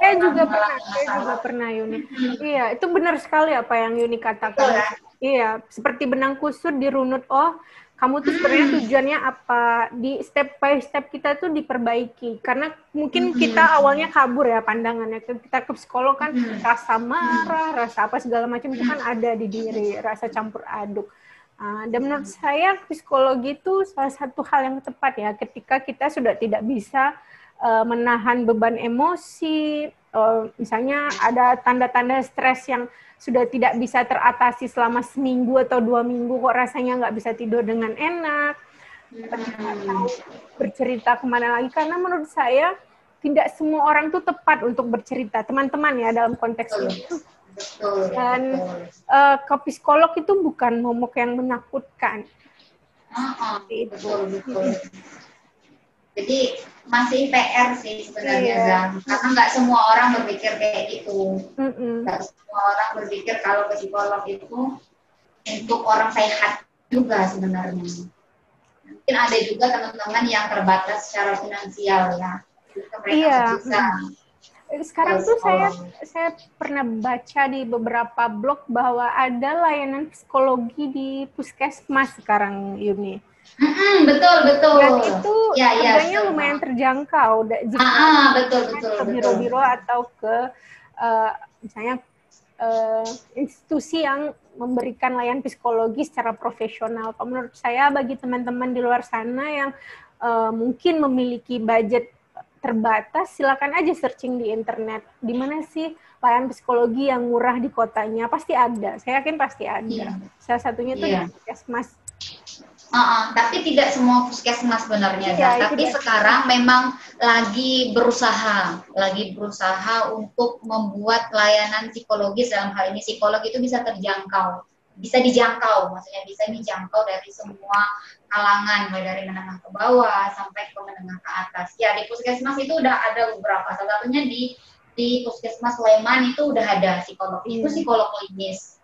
saya juga pernah, saya juga pernah Yuni. Iya, itu benar sekali apa yang Yuni katakan. Ya? Iya, seperti benang kusut dirunut. Oh, kamu tuh sebenarnya tujuannya apa? Di step by step kita tuh diperbaiki. Karena mungkin kita awalnya kabur ya pandangannya. Kita ke psikolog kan rasa marah, rasa apa segala macam itu kan ada di diri, rasa campur aduk. Uh, dan menurut saya psikologi itu salah satu hal yang tepat ya ketika kita sudah tidak bisa uh, menahan beban emosi, uh, misalnya ada tanda-tanda stres yang sudah tidak bisa teratasi selama seminggu atau dua minggu kok rasanya nggak bisa tidur dengan enak, atau bercerita ke mana lagi karena menurut saya tidak semua orang tuh tepat untuk bercerita teman-teman ya dalam konteks itu dan uh, ke psikolog itu bukan momok yang menakutkan. Uh, uh, betul, betul. Jadi masih PR sih sebenarnya iya. karena nggak semua orang berpikir kayak gitu. Nggak semua orang berpikir kalau ke psikolog itu untuk orang sehat juga sebenarnya. Mungkin ada juga teman-teman yang terbatas secara finansial ya. iya. Bisa sekarang tuh saya saya pernah baca di beberapa blog bahwa ada layanan psikologi di puskesmas sekarang Yuni Hmm, betul betul. Dan itu ya, ya, harganya ya, lumayan terjangkau. Jika ah, ah, betul betul. Ke biro-biro atau ke uh, misalnya uh, institusi yang memberikan layanan psikologi secara profesional. Menurut saya bagi teman-teman di luar sana yang uh, mungkin memiliki budget terbatas, silakan aja searching di internet. Di mana sih layanan psikologi yang murah di kotanya? Pasti ada. Saya yakin pasti ada. Yeah. Salah satunya tuh yeah. di Puskesmas Uh, uh, tapi tidak semua puskesmas sebenarnya, ya, tapi sekarang memang lagi berusaha, lagi berusaha untuk membuat layanan psikologis dalam hal ini psikolog itu bisa terjangkau, bisa dijangkau, maksudnya bisa dijangkau dari semua kalangan, mulai dari menengah ke bawah sampai ke menengah ke atas. Ya di puskesmas itu udah ada beberapa, salah satunya di di puskesmas Sleman itu udah ada psikolog, itu hmm. psikolog klinis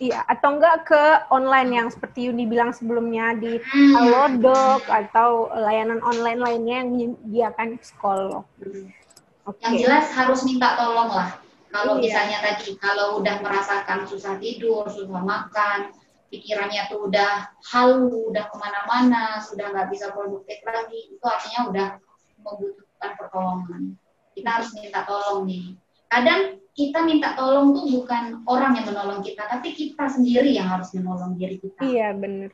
Iya, atau enggak ke online yang seperti Yuni bilang sebelumnya di hmm. Halodoc atau layanan online lainnya yang menyediakan psikolog. Hmm. Okay. Yang jelas harus minta tolong lah. Kalau iya. misalnya tadi, kalau udah merasakan susah tidur, susah makan, pikirannya tuh udah halu, udah ke mana-mana, sudah nggak bisa produktif lagi, itu artinya udah membutuhkan pertolongan. Kita harus minta tolong nih. Kadang kita minta tolong tuh bukan orang yang menolong kita, tapi kita sendiri yang harus menolong diri kita. Iya benar.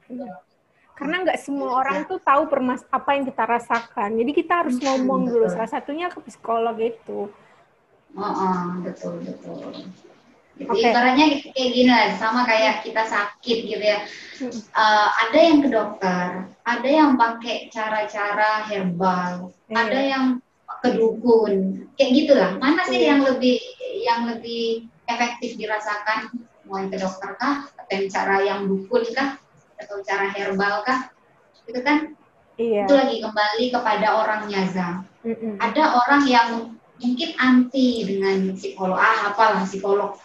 Karena nggak semua orang tuh tahu permas apa yang kita rasakan. Jadi kita harus ngomong dulu. Salah satunya ke psikolog itu. Oh, oh betul betul. Jadi okay. ibaratnya kayak gini lah, sama kayak kita sakit gitu ya. Uh, ada yang ke dokter, ada yang pakai cara-cara herbal, yeah. ada yang ke dukun, kayak gitulah. Mana sih yeah. yang lebih yang lebih efektif dirasakan? Mau yang ke dokter kah? Atau yang cara yang dukun kah? Atau cara herbal kah? Itu kan Iya. Itu lagi kembali kepada orangnya Za. Mm -mm. Ada orang yang mungkin anti dengan psikolog, ah apalah psikolog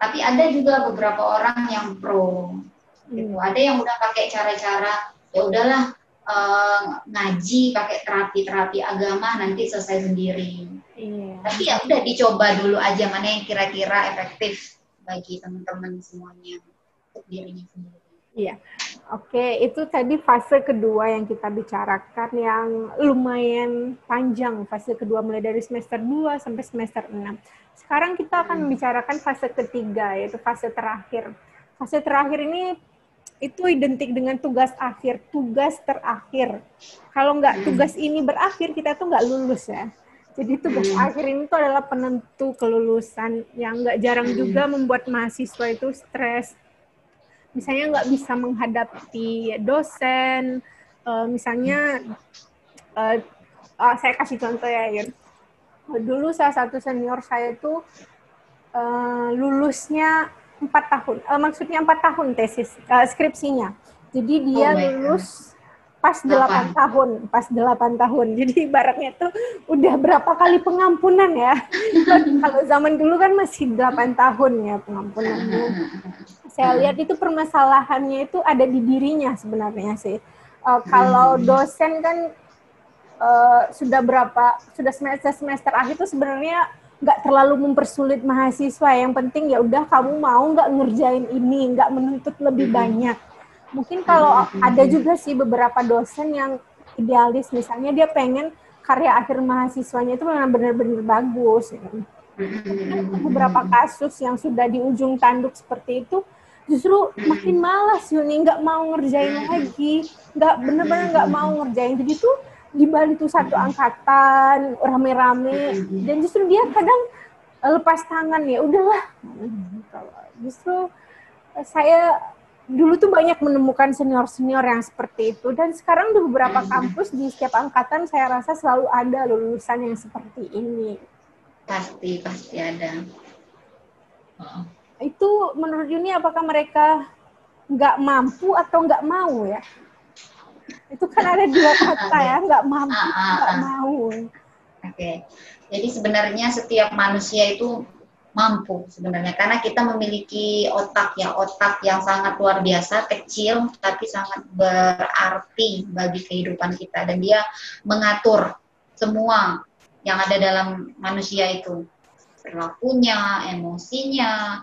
tapi ada juga beberapa orang yang pro gitu hmm. ada yang udah pakai cara-cara ya udahlah uh, ngaji pakai terapi-terapi agama nanti selesai sendiri iya. tapi ya udah dicoba dulu aja mana yang kira-kira efektif bagi teman-teman semuanya untuk dirinya sendiri Iya, oke itu tadi fase kedua yang kita bicarakan yang lumayan panjang, fase kedua mulai dari semester 2 sampai semester 6. Sekarang kita akan hmm. membicarakan fase ketiga, yaitu fase terakhir. Fase terakhir ini itu identik dengan tugas akhir, tugas terakhir. Kalau nggak hmm. tugas ini berakhir, kita tuh nggak lulus ya. Jadi tugas hmm. akhir ini tuh adalah penentu kelulusan yang nggak jarang juga membuat mahasiswa itu stres, misalnya nggak bisa menghadapi dosen, uh, misalnya uh, uh, saya kasih contoh ya, Yun. Dulu salah satu senior saya itu uh, lulusnya empat tahun, uh, maksudnya empat tahun tesis uh, skripsinya. Jadi dia oh lulus pas delapan tahun, pas delapan tahun. Jadi ibaratnya tuh udah berapa kali pengampunan ya. Kalau zaman dulu kan masih delapan tahun ya pengampunannya. Saya lihat itu permasalahannya itu ada di dirinya sebenarnya sih. Uh, kalau hmm. dosen kan uh, sudah berapa, sudah semester semester akhir itu sebenarnya nggak terlalu mempersulit mahasiswa. Yang penting ya udah kamu mau nggak ngerjain ini, nggak menuntut lebih banyak mungkin kalau ada juga sih beberapa dosen yang idealis misalnya dia pengen karya akhir mahasiswanya itu memang benar-benar bagus ya. beberapa kasus yang sudah di ujung tanduk seperti itu justru makin malas Yuni. Nggak mau ngerjain lagi. Nggak benar-benar nggak mau ngerjain. Jadi tuh dibantu satu angkatan rame-rame. Dan justru dia kadang lepas tangan ya udahlah. Justru saya dulu tuh banyak menemukan senior-senior yang seperti itu. Dan sekarang di beberapa hmm. kampus di setiap angkatan saya rasa selalu ada lulusan yang seperti ini. Pasti pasti ada. Itu menurut Yuni apakah mereka nggak mampu atau nggak mau ya? Itu kan ada dua kata ya, nggak mampu, ah, ah, nggak ah. mau. Oke, okay. jadi sebenarnya setiap manusia itu mampu sebenarnya karena kita memiliki otak ya otak yang sangat luar biasa kecil tapi sangat berarti bagi kehidupan kita dan dia mengatur semua yang ada dalam manusia itu perilakunya emosinya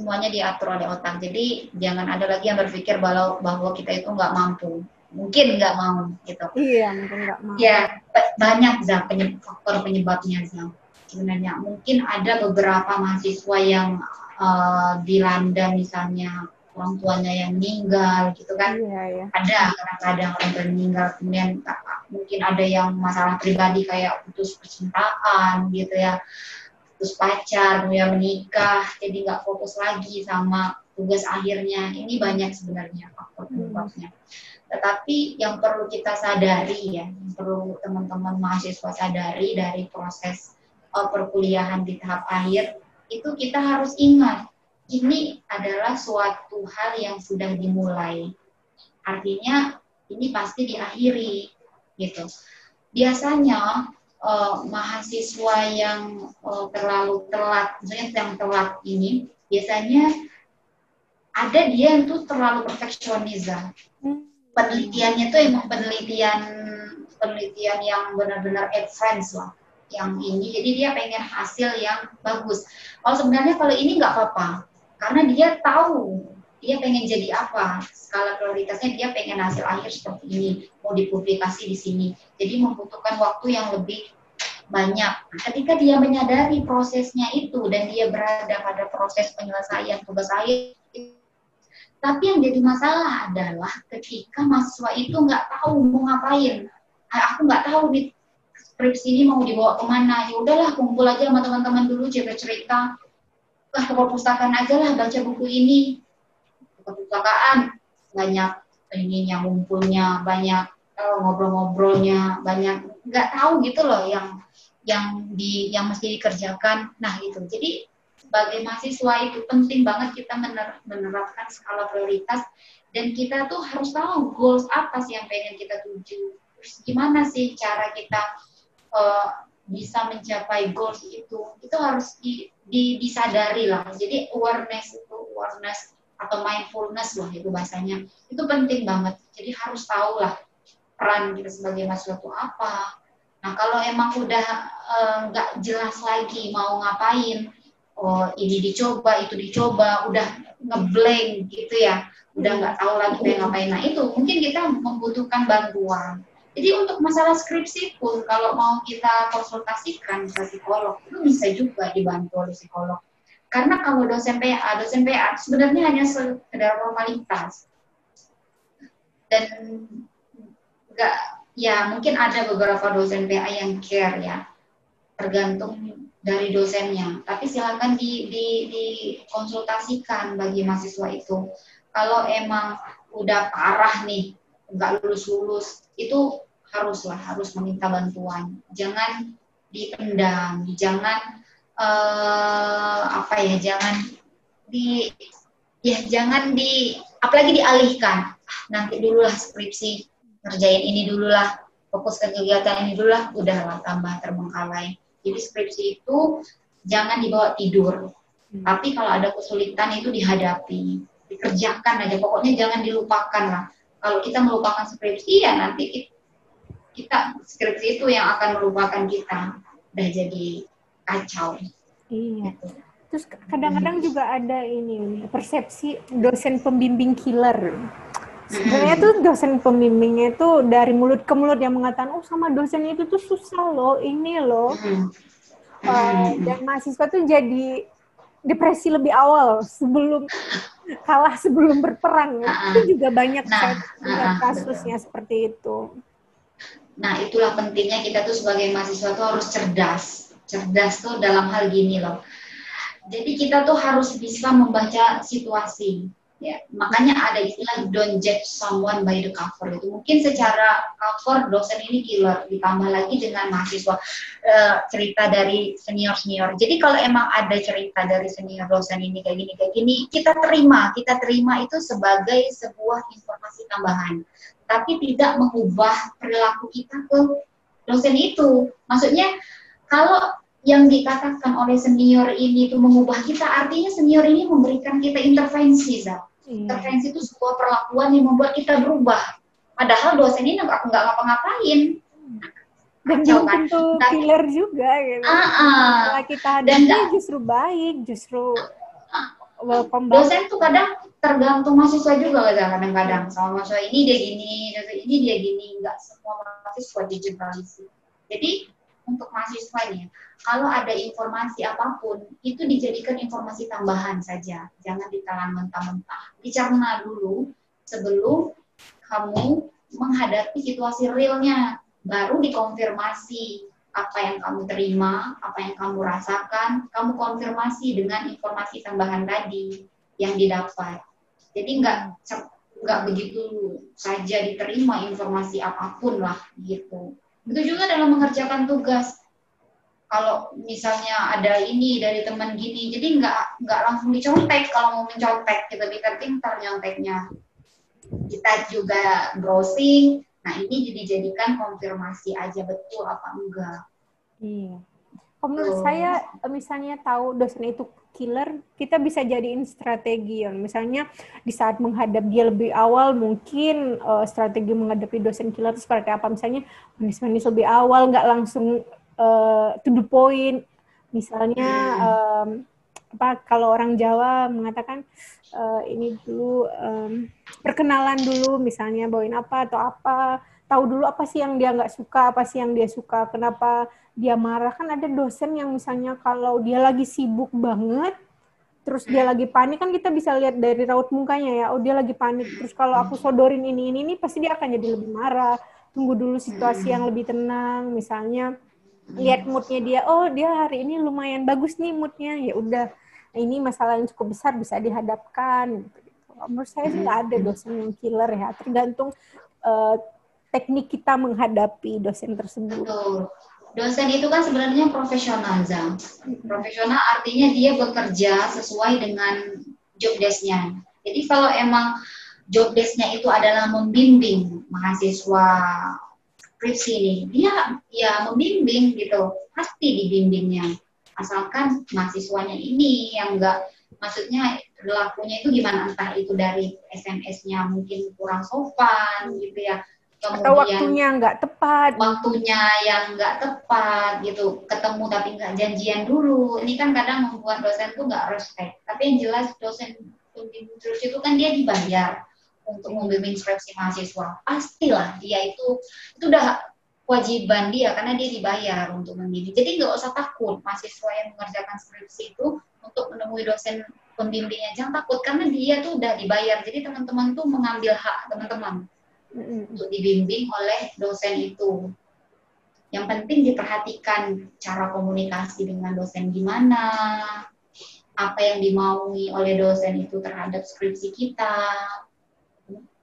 semuanya diatur oleh otak. Jadi jangan ada lagi yang berpikir bahwa bahwa kita itu nggak mampu. Mungkin nggak mau gitu. Iya mungkin nggak mau. Ya banyak za penyebab, faktor penyebabnya za sebenarnya mungkin ada beberapa mahasiswa yang uh, dilanda misalnya orang tuanya yang meninggal gitu kan. Iya, iya. ada kadang-kadang orang tua meninggal kemudian mungkin ada yang masalah pribadi kayak putus percintaan gitu ya putus pacar kemudian menikah jadi nggak fokus lagi sama tugas akhirnya ini banyak sebenarnya faktor hmm. penyebabnya tetapi yang perlu kita sadari ya yang perlu teman-teman mahasiswa sadari dari proses uh, perkuliahan di tahap akhir itu kita harus ingat ini adalah suatu hal yang sudah dimulai. Artinya ini pasti diakhiri gitu. Biasanya uh, mahasiswa yang uh, terlalu telat, misalnya yang telat ini biasanya ada dia yang tuh terlalu perfeksionisme. Penelitiannya tuh emang penelitian penelitian yang benar-benar advance lah yang ini. Jadi dia pengen hasil yang bagus. Kalau sebenarnya kalau ini nggak apa-apa karena dia tahu dia pengen jadi apa? Skala prioritasnya dia pengen hasil akhir seperti ini mau dipublikasi di sini. Jadi membutuhkan waktu yang lebih banyak. Ketika dia menyadari prosesnya itu dan dia berada pada proses penyelesaian tugas akhir tapi yang jadi masalah adalah ketika mahasiswa itu nggak tahu mau ngapain. Aku nggak tahu nih skripsi ini mau dibawa ke mana. Ya udahlah kumpul aja sama teman-teman dulu cerita. Cerita ke perpustakaan aja lah baca buku ini perpustakaan banyak ininya ngumpulnya banyak uh, ngobrol-ngobrolnya banyak nggak tahu gitu loh yang yang di yang mesti dikerjakan. Nah gitu jadi sebagai mahasiswa itu penting banget kita mener, menerapkan skala prioritas dan kita tuh harus tahu goals apa sih yang pengen kita tuju. Terus gimana sih cara kita uh, bisa mencapai goals itu? Itu harus di, di, disadari lah. Jadi awareness itu awareness atau mindfulness lah itu bahasanya. Itu penting banget. Jadi harus tahu lah peran kita sebagai mahasiswa itu apa. Nah kalau emang udah eh, nggak uh, jelas lagi mau ngapain oh ini dicoba itu dicoba udah ngeblank gitu ya udah nggak tahu lagi pengen ngapain. Nah itu mungkin kita membutuhkan bantuan. Jadi untuk masalah skripsi pun kalau mau kita konsultasikan ke psikolog itu bisa juga dibantu oleh psikolog. Karena kalau dosen PA, dosen PA sebenarnya hanya sekedar formalitas. Dan enggak ya mungkin ada beberapa dosen PA yang care ya. Tergantung dari dosennya. Tapi silakan di, di, dikonsultasikan bagi mahasiswa itu. Kalau emang udah parah nih, nggak lulus-lulus itu haruslah harus meminta bantuan jangan dipendam jangan uh, apa ya jangan di ya jangan di apalagi dialihkan. Ah, nanti dululah skripsi ngerjain ini dululah fokus ke kegiatan ini dululah udahlah tambah terbengkalai. Jadi skripsi itu jangan dibawa tidur. Hmm. tapi kalau ada kesulitan itu dihadapi dikerjakan aja. Pokoknya jangan dilupakan lah. Kalau kita melupakan skripsi ya nanti kita skripsi itu yang akan melupakan kita. Udah jadi kacau. Iya. Gitu. terus kadang-kadang hmm. juga ada ini persepsi dosen pembimbing killer. Sebenarnya tuh dosen pembimbingnya itu dari mulut ke mulut yang mengatakan oh sama dosen itu tuh susah loh ini loh. Uh, dan mahasiswa tuh jadi depresi lebih awal sebelum kalah sebelum berperang. Uh, itu juga banyak nah, uh, kasusnya uh, seperti itu. Nah itulah pentingnya kita tuh sebagai mahasiswa tuh harus cerdas, cerdas tuh dalam hal gini loh. Jadi kita tuh harus bisa membaca situasi. Ya, makanya ada istilah don't judge someone by the cover itu. Mungkin secara cover dosen ini killer, ditambah lagi dengan mahasiswa uh, cerita dari senior senior. Jadi kalau emang ada cerita dari senior dosen ini kayak gini kayak gini, kita terima, kita terima itu sebagai sebuah informasi tambahan, tapi tidak mengubah perilaku kita ke dosen itu. Maksudnya kalau yang dikatakan oleh senior ini itu mengubah kita, artinya senior ini memberikan kita intervensi, Zat Hmm. Intervensi itu sebuah perlakuan yang membuat kita berubah. Padahal dosen ini nggak nggak ngapa-ngapain. Dan belum kan? tentu killer juga gitu. Uh, uh, Kalau kita hadapi justru baik, justru welcome Dosen tuh kadang tergantung mahasiswa juga kadang-kadang. Sama mahasiswa ini dia gini, ini dia gini. Nggak semua mahasiswa digeneralisir. Jadi untuk mahasiswa nih, kalau ada informasi apa pun, itu dijadikan informasi tambahan saja. Jangan ditelan mentah-mentah. Dicerna dulu sebelum kamu menghadapi situasi realnya. Baru dikonfirmasi apa yang kamu terima, apa yang kamu rasakan, kamu konfirmasi dengan informasi tambahan tadi yang didapat. Jadi nggak nggak begitu saja diterima informasi apa pun lah gitu. Itu juga dalam mengerjakan tugas. Kalau misalnya ada ini dari teman gini, jadi nggak nggak langsung dicontek kalau mau mencontek, kita pintar-pintar nyonteknya. Kita juga browsing, nah ini jadi jadikan konfirmasi aja betul apa enggak. Iya. Kalau menurut saya, misalnya tahu dosen itu killer, kita bisa jadiin strategi yang misalnya di saat menghadap dia lebih awal mungkin uh, strategi menghadapi dosen killer itu seperti apa? Misalnya manis-manis lebih awal nggak langsung uh, to the point. Misalnya um, apa kalau orang Jawa mengatakan uh, ini dulu um, perkenalan dulu misalnya bawain apa atau apa tahu dulu apa sih yang dia nggak suka apa sih yang dia suka kenapa dia marah. Kan ada dosen yang misalnya kalau dia lagi sibuk banget terus dia lagi panik kan kita bisa lihat dari raut mukanya ya. Oh dia lagi panik terus kalau aku sodorin ini ini ini pasti dia akan jadi lebih marah. Tunggu dulu situasi yang lebih tenang misalnya lihat moodnya dia. Oh dia hari ini lumayan bagus nih moodnya. Ya udah ini masalah yang cukup besar bisa dihadapkan gitu. Menurut saya sih nggak ada dosen yang killer ya, tergantung uh, teknik kita menghadapi dosen tersebut. Betul. Dosen itu kan sebenarnya profesional, Zang. Profesional artinya dia bekerja sesuai dengan job desk-nya. Jadi kalau emang job desk-nya itu adalah membimbing mahasiswa skripsi ini, dia ya membimbing gitu, pasti dibimbingnya. Asalkan mahasiswanya ini yang enggak, maksudnya lakunya itu gimana, entah itu dari SMS-nya mungkin kurang sopan gitu ya, Kemudian, atau waktunya nggak tepat. waktunya yang nggak tepat gitu. Ketemu tapi nggak janjian dulu. Ini kan kadang membuat dosen tuh nggak respect. Tapi yang jelas dosen pembimbing terus itu kan dia dibayar untuk membimbing skripsi mahasiswa. Pastilah dia itu itu udah kewajiban dia karena dia dibayar untuk membimbing. Jadi nggak usah takut mahasiswa yang mengerjakan skripsi itu untuk menemui dosen pembimbingnya. Jangan takut karena dia tuh udah dibayar. Jadi teman-teman tuh mengambil hak teman-teman untuk dibimbing oleh dosen itu. Yang penting diperhatikan cara komunikasi dengan dosen gimana, apa yang dimaui oleh dosen itu terhadap skripsi kita.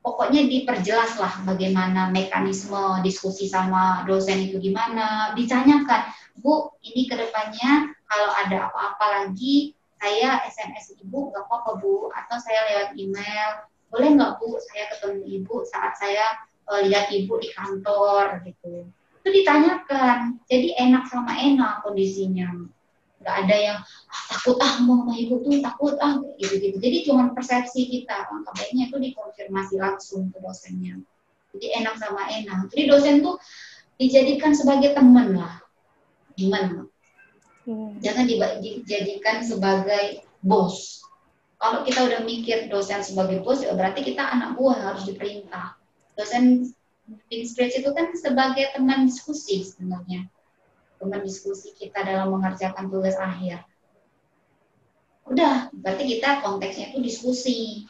Pokoknya diperjelaslah bagaimana mekanisme diskusi sama dosen itu gimana. Ditanyakan, Bu, ini ke depannya kalau ada apa-apa lagi, saya SMS ibu nggak apa-apa Bu, atau saya lewat email, boleh nggak bu saya ketemu ibu saat saya uh, lihat ibu di kantor gitu. Itu ditanyakan. Jadi enak sama enak kondisinya. Nggak ada yang ah, takut ah mau sama ibu tuh takut ah gitu gitu jadi cuma persepsi kita. Langkah baiknya itu dikonfirmasi langsung ke dosennya. Jadi enak sama enak. Jadi dosen tuh dijadikan sebagai teman lah. Gimana hmm. jangan dijadikan sebagai bos kalau kita udah mikir dosen sebagai bos, ya berarti kita anak buah harus diperintah. Dosen bimbing speech itu kan sebagai teman diskusi sebenarnya. Teman diskusi kita dalam mengerjakan tugas akhir. Udah, berarti kita konteksnya itu diskusi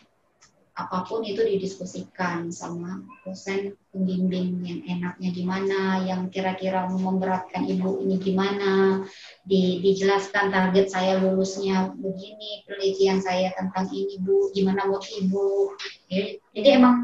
apa pun itu didiskusikan sama dosen pembimbing yang enaknya gimana, yang kira-kira memberatkan ibu ini gimana, di, dijelaskan target saya lulusnya begini, penelitian saya tentang ini bu, gimana buat ibu. Jadi, emang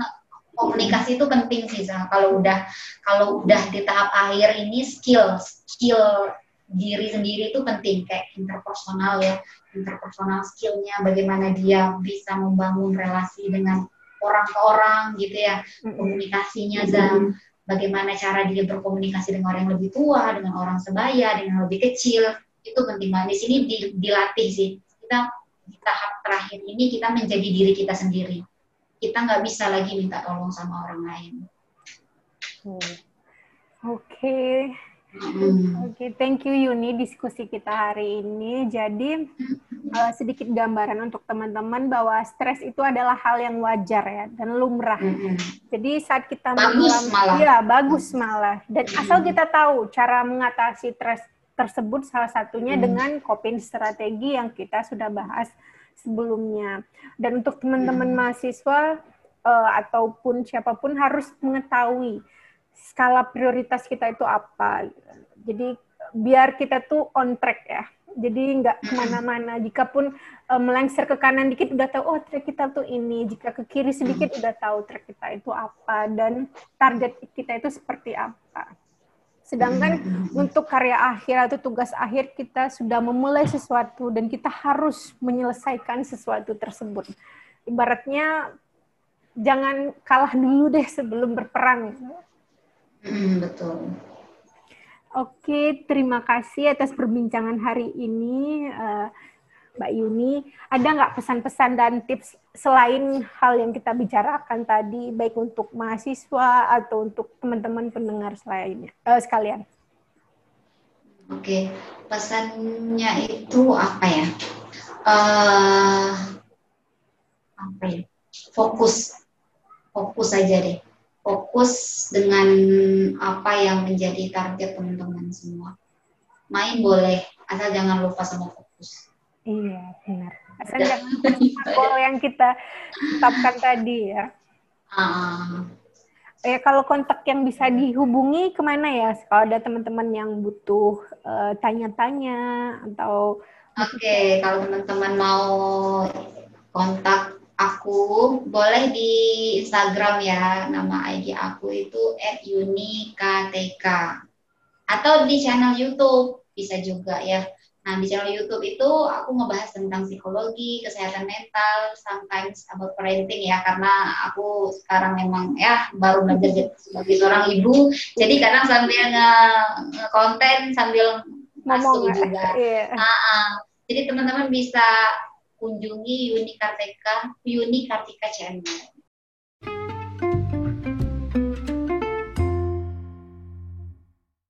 komunikasi itu penting sih, kalau udah kalau udah di tahap akhir ini skill skill diri sendiri itu penting kayak interpersonal ya interpersonal skillnya bagaimana dia bisa membangun relasi dengan orang ke orang gitu ya komunikasinya dan bagaimana cara dia berkomunikasi dengan orang yang lebih tua dengan orang sebaya dengan lebih kecil itu penting banget. Di sini dilatih sih. Kita di tahap terakhir ini kita menjadi diri kita sendiri. Kita nggak bisa lagi minta tolong sama orang lain. Oke. okay. Hmm. Oke, okay, thank you Yuni diskusi kita hari ini. Jadi uh, sedikit gambaran untuk teman-teman bahwa stres itu adalah hal yang wajar ya dan lumrah. Hmm. Jadi saat kita bagus malah. ya bagus malah. Dan hmm. asal kita tahu cara mengatasi stres tersebut salah satunya hmm. dengan coping strategi yang kita sudah bahas sebelumnya. Dan untuk teman-teman hmm. mahasiswa uh, ataupun siapa pun harus mengetahui skala prioritas kita itu apa. Jadi biar kita tuh on track ya. Jadi nggak ke mana-mana. Jika pun uh, melengsar ke kanan dikit udah tahu oh track kita tuh ini. Jika ke kiri sedikit udah tahu track kita itu apa dan target kita itu seperti apa. Sedangkan untuk karya akhir atau tugas akhir kita sudah memulai sesuatu dan kita harus menyelesaikan sesuatu tersebut. Ibaratnya jangan kalah dulu deh sebelum berperang. Hmm, betul. Oke, terima kasih atas perbincangan hari ini, uh, Mbak Yuni. Ada nggak pesan-pesan dan tips selain hal yang kita bicarakan tadi, baik untuk mahasiswa atau untuk teman-teman pendengar selainnya, uh, sekalian? Oke, pesannya itu apa ya? Uh, apa ya? Fokus, fokus aja deh fokus dengan apa yang menjadi target teman-teman semua. Main boleh, asal jangan lupa sama fokus. Iya, benar. Asal jangan lupa goal yang kita tetapkan tadi ya. Uh. Ya, kalau kontak yang bisa dihubungi ke mana ya? Kalau ada teman-teman yang butuh eh, tanya-tanya atau Oke, okay, kalau teman-teman mau kontak aku, boleh di Instagram ya. Nama ID aku itu @unikatk atau di channel YouTube bisa juga ya. Nah, di channel YouTube itu aku ngebahas tentang psikologi, kesehatan mental, sometimes about parenting ya, karena aku sekarang memang ya baru belajar sebagai seorang ibu, jadi kadang sambil nge-konten, sambil masuk juga. Iya. Nah, uh, jadi teman-teman bisa kunjungi Uni Kartika, Uni Kartika Channel.